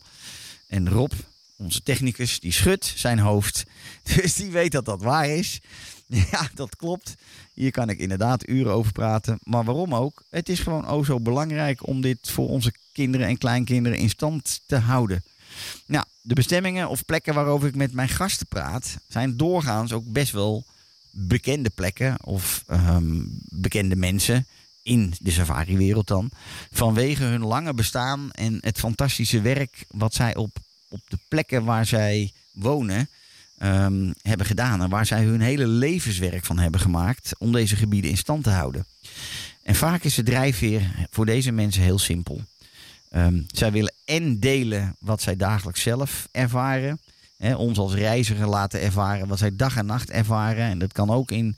En Rob, onze technicus, die schudt zijn hoofd. (laughs) Dus die weet dat dat waar is. (laughs) Ja, dat klopt. Hier kan ik inderdaad uren over praten. Maar waarom ook? Het is gewoon oh zo belangrijk om dit voor onze kinderen en kleinkinderen in stand te houden. Nou, de bestemmingen of plekken waarover ik met mijn gasten praat, zijn doorgaans ook best wel bekende plekken of ehm, bekende mensen in de safari-wereld dan. Vanwege hun lange bestaan en het fantastische werk wat zij op, op de plekken waar zij wonen ehm, hebben gedaan. En waar zij hun hele levenswerk van hebben gemaakt om deze gebieden in stand te houden. En vaak is de drijfveer voor deze mensen heel simpel. Ehm, zij willen en delen wat zij dagelijks zelf ervaren. Hè, ons als reiziger laten ervaren wat zij dag en nacht ervaren. En dat kan ook in,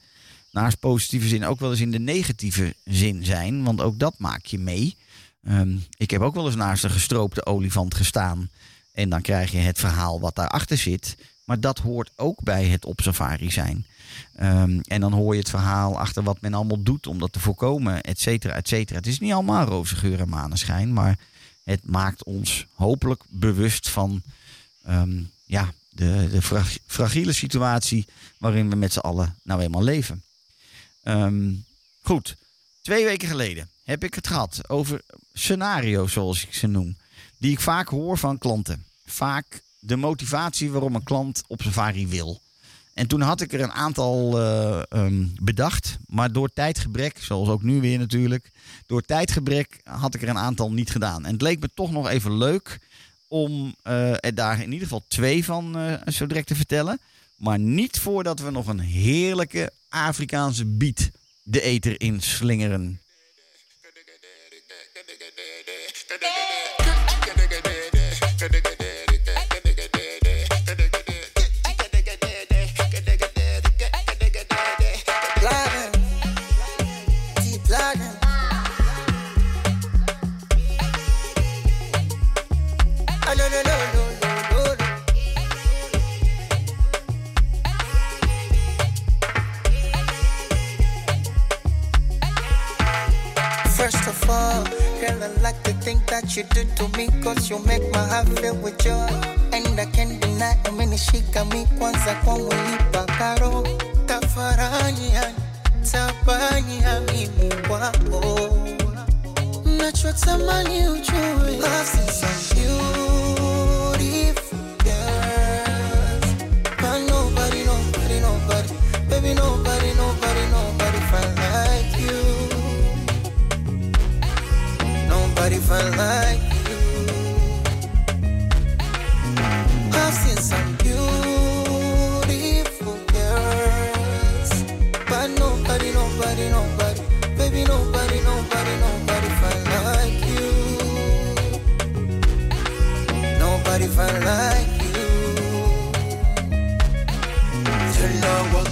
naast positieve zin, ook wel eens in de negatieve zin zijn. Want ook dat maak je mee. Ehm, ik heb ook wel eens naast een gestroopte olifant gestaan. En dan krijg je het verhaal wat daarachter zit. Maar dat hoort ook bij het op safari zijn. Ehm, en dan hoor je het verhaal achter wat men allemaal doet om dat te voorkomen, et cetera, et cetera. Het is niet allemaal roze geur en maneschijn, maar het maakt ons hopelijk bewust van ehm, ja, de, de fra- fragiele situatie waarin we met z'n allen nou eenmaal leven. Ehm, goed, twee weken geleden heb ik het gehad over scenario's, zoals ik ze noem, die ik vaak hoor van klanten. Vaak de motivatie waarom een klant op safari wil. En toen had ik er een aantal eh, ehm, bedacht. Maar door tijdgebrek, zoals ook nu weer natuurlijk. Door tijdgebrek had ik er een aantal niet gedaan. En het leek me toch nog even leuk om eh, er daar in ieder geval twee van eh, zo direct te vertellen. Maar niet voordat we nog een heerlijke Afrikaanse beat de eter in slingeren.
First girl, I like the thing that you do to me, cause you make my heart fill with joy. And I can't deny, umenishika mi kwanza kwa mwili pakaro. Tafarani yani, tabani ya mimi kwako. Nachotamani ujue, I've seen some beautiful Nobody like you. I've seen some beautiful girls, but nobody, nobody, nobody, baby, nobody, nobody, nobody felt like you. Nobody felt like you. You know what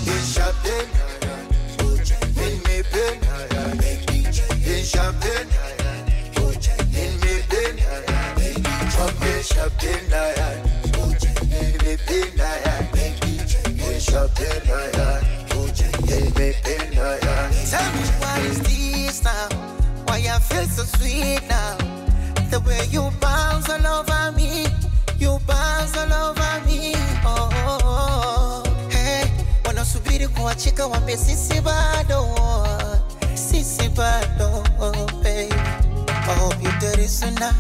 feel so sweet now? The way you bounce all over me, you bounce all over me. Oh, oh, oh. Hey, wanasubiri kuachika wambe sisi bado, sisi bado, oh, babe. I hope you dirty sooner.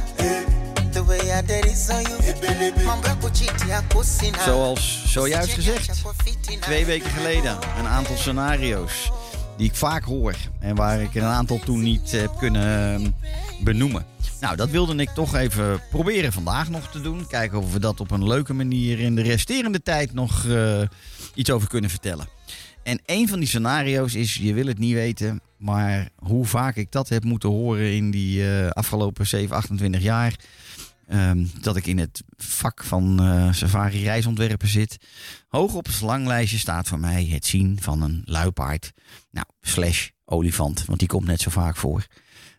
The way I dirty so you. Mambo ya kuchiti ya kusina.
Zoals zojuist gezegd, twee weken geleden een aantal scenario's die ik vaak hoor en waar ik er een aantal toen niet heb kunnen eh, benoemen. Nou, dat wilde ik toch even proberen vandaag nog te doen. Kijken of we dat op een leuke manier in de resterende tijd nog eh, iets over kunnen vertellen. En een van die scenario's is, je wil het niet weten, maar hoe vaak ik dat heb moeten horen in die eh, afgelopen 7, 28 jaar. Ehm, dat ik in het vak van eh, safari reisontwerpen zit. Hoog op het verlanglijstje staat voor mij het zien van een luipaard. Nou, slash olifant, want die komt net zo vaak voor.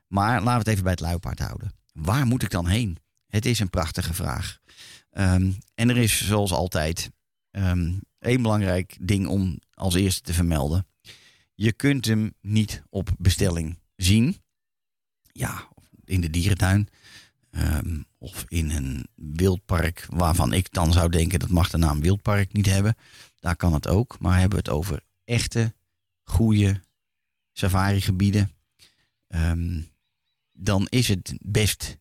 Maar laten we het even bij het luipaard houden. Waar moet ik dan heen? Het is een prachtige vraag. Ehm, en er is zoals altijd ehm, één belangrijk ding om als eerste te vermelden. Je kunt hem niet op bestelling zien. Ja, in de dierentuin. Ehm, of in een wildpark waarvan ik dan zou denken dat mag de naam wildpark niet hebben. Daar kan het ook. Maar hebben we het over echte, goede safarigebieden. ehm, dan is het best,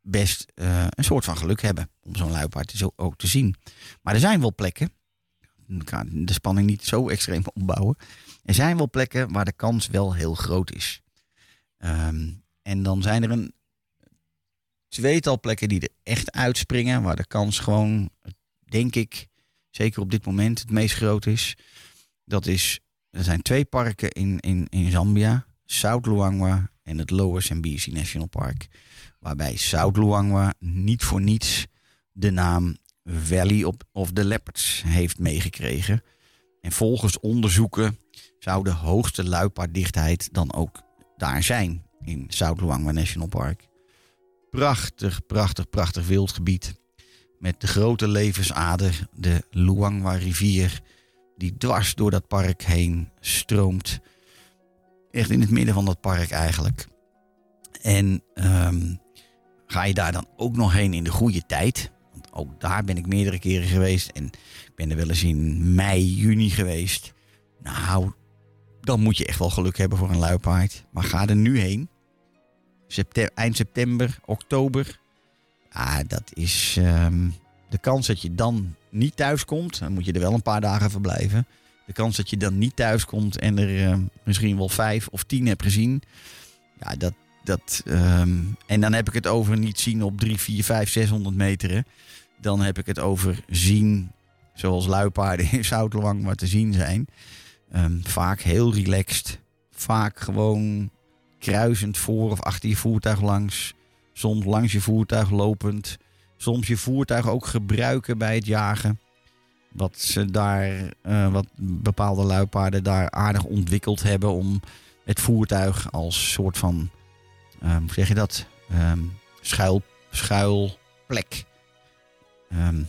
best eh, een soort van geluk hebben om zo'n luipaard zo ook te zien. Maar er zijn wel plekken, ik ga de spanning niet zo extreem opbouwen. Er zijn wel plekken waar de kans wel heel groot is. Ehm, en dan zijn er een tweetal plekken die er echt uitspringen, waar de kans gewoon, denk ik, zeker op dit moment het meest groot is. Dat is, er zijn twee parken in, in, in Zambia, South Luangwa en het Lower Zambezi National Park. Waarbij South Luangwa niet voor niets de naam Valley of- the Leopards heeft meegekregen. En volgens onderzoeken zou de hoogste luipaarddichtheid dan ook daar zijn in South Luangwa National Park. Prachtig, prachtig, prachtig wildgebied. Met de grote levensader, de Luangwa rivier, die dwars door dat park heen stroomt. Echt in het midden van dat park eigenlijk. En ehm, ga je daar dan ook nog heen in de goede tijd? Want ook daar ben ik meerdere keren geweest. En ik ben er wel eens in mei, juni geweest. Nou, dan moet je echt wel geluk hebben voor een luipaard. Maar ga er nu heen. Eind september, oktober. Ja, dat is ehm, de kans dat je dan niet thuis komt. Dan moet je er wel een paar dagen verblijven. De kans dat je dan niet thuis komt en er ehm, misschien wel vijf of tien hebt gezien. Ja, dat. dat ehm, en dan heb ik het over niet zien op drie, vier, vijf, 600 meter. Dan heb ik het over zien zoals luipaarden in Zoutlang maar te zien zijn. Vaak heel relaxed. Vaak gewoon kruisend voor of achter je voertuig langs. Soms langs je voertuig lopend. Soms je voertuig ook gebruiken bij het jagen. Wat ze daar, eh, wat bepaalde luipaarden daar aardig ontwikkeld hebben om het voertuig als soort van, ehm, hoe zeg je dat? Ehm, schuil, schuilplek. Ehm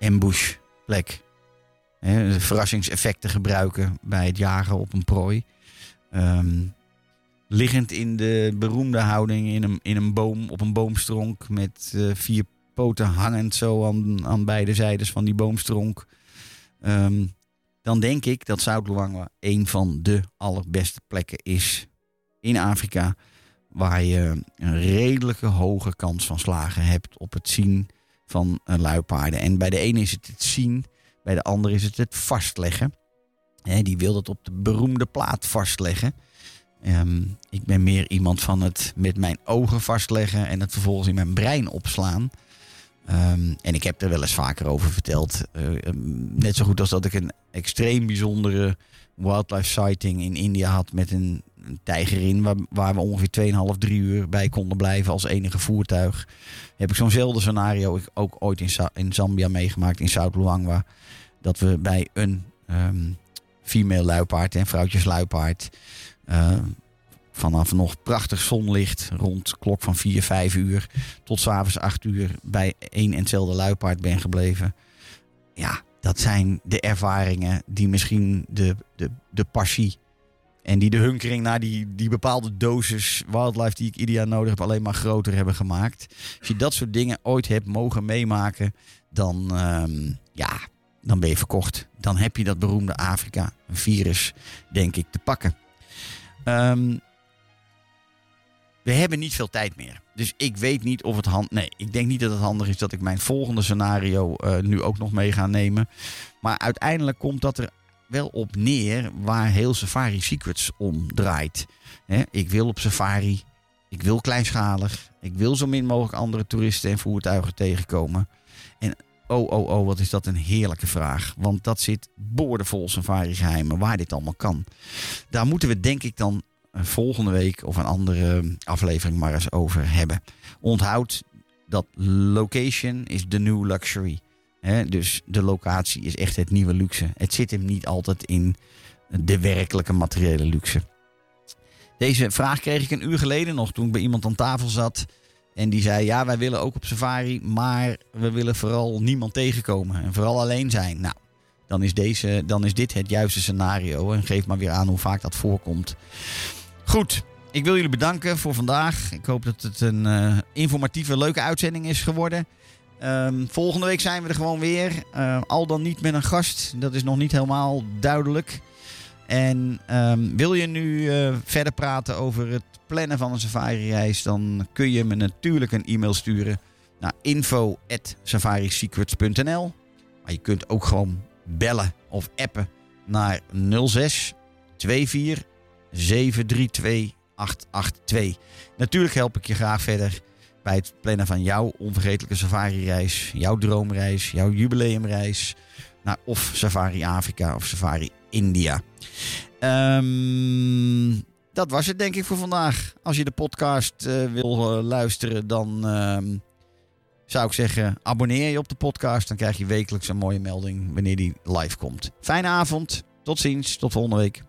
ambushplek. Verrassingseffecten gebruiken bij het jagen op een prooi. Ehm, liggend in de beroemde houding in een, in een boom, op een boomstronk. Met eh, vier poten hangend zo aan, aan beide zijdes van die boomstronk. Ehm, dan denk ik dat Zuid-Luangwa een van de allerbeste plekken is in Afrika. Waar je een redelijke hoge kans van slagen hebt op het zien van een luipaarden. En bij de ene is het het zien, bij de andere is het het vastleggen. Hè, die wil dat op de beroemde plaat vastleggen. Ehm, ik ben meer iemand van het met mijn ogen vastleggen en het vervolgens in mijn brein opslaan. Ehm, en ik heb er wel eens vaker over verteld. Eh, ehm, net zo goed als dat ik een extreem bijzondere wildlife sighting in India had met een, tijgerin waar, waar we ongeveer 2,5, 3 uur bij konden blijven als enige voertuig. Heb ik zo'nzelfde scenario ook ooit in, in Zambia meegemaakt, in Zuid-Luangwa. Dat we bij een female luipaard en vrouwtjes luipaard vanaf nog prachtig zonlicht rond klok van 4, 5 uur tot s'avonds 8 uur bij één en hetzelfde luipaard ben gebleven. Ja, dat zijn de ervaringen die misschien de, de, de passie en die de hunkering naar die, die bepaalde dosis wildlife die ik ieder jaar nodig heb alleen maar groter hebben gemaakt. Als je dat soort dingen ooit hebt mogen meemaken, dan, ehm, ja, dan ben je verkocht. Dan heb je dat beroemde Afrika virus, denk ik, te pakken. Ehm, we hebben niet veel tijd meer. Dus ik weet niet of het hand. Nee, ik denk niet dat het handig is dat ik mijn volgende scenario eh, nu ook nog mee ga nemen. Maar uiteindelijk komt dat er wel op neer waar heel Safari Secrets om draait. Hè, ik wil op safari. Ik wil kleinschalig. Ik wil zo min mogelijk andere toeristen en voertuigen tegenkomen. En oh, oh, oh, wat is dat een heerlijke vraag. Want dat zit boordevol safari geheimen waar dit allemaal kan. Daar moeten we denk ik dan een volgende week of een andere aflevering maar eens over hebben. Onthoud dat location is the new luxury. Dus de locatie is echt het nieuwe luxe. Het zit hem niet altijd in de werkelijke materiële luxe. Deze vraag kreeg ik een uur geleden nog toen ik bij iemand aan tafel zat. En die zei: Ja, wij willen ook op safari, maar we willen vooral niemand tegenkomen en vooral alleen zijn. Nou, dan is, deze, dan is dit het juiste scenario. En geef maar weer aan hoe vaak dat voorkomt. Goed, ik wil jullie bedanken voor vandaag. Ik hoop dat het een eh, informatieve, leuke uitzending is geworden. Ehm, volgende week zijn we er gewoon weer. Eh, al dan niet met een gast. Dat is nog niet helemaal duidelijk. En ehm, wil je nu eh, verder praten over het plannen van een safari-reis, dan kun je me natuurlijk een e-mail sturen naar info@safarisecrets.nl. Maar je kunt ook gewoon bellen of appen naar 06 24 732 882. Natuurlijk help ik je graag verder bij het plannen van jouw onvergetelijke safari-reis, jouw droomreis, jouw jubileumreis naar of Safari Afrika of Safari India. Ehm, dat was het denk ik voor vandaag. Als je de podcast eh, wil eh, luisteren, dan ehm, zou ik zeggen abonneer je op de podcast. Dan krijg je wekelijks een mooie melding wanneer die live komt. Fijne avond, tot ziens, tot volgende week.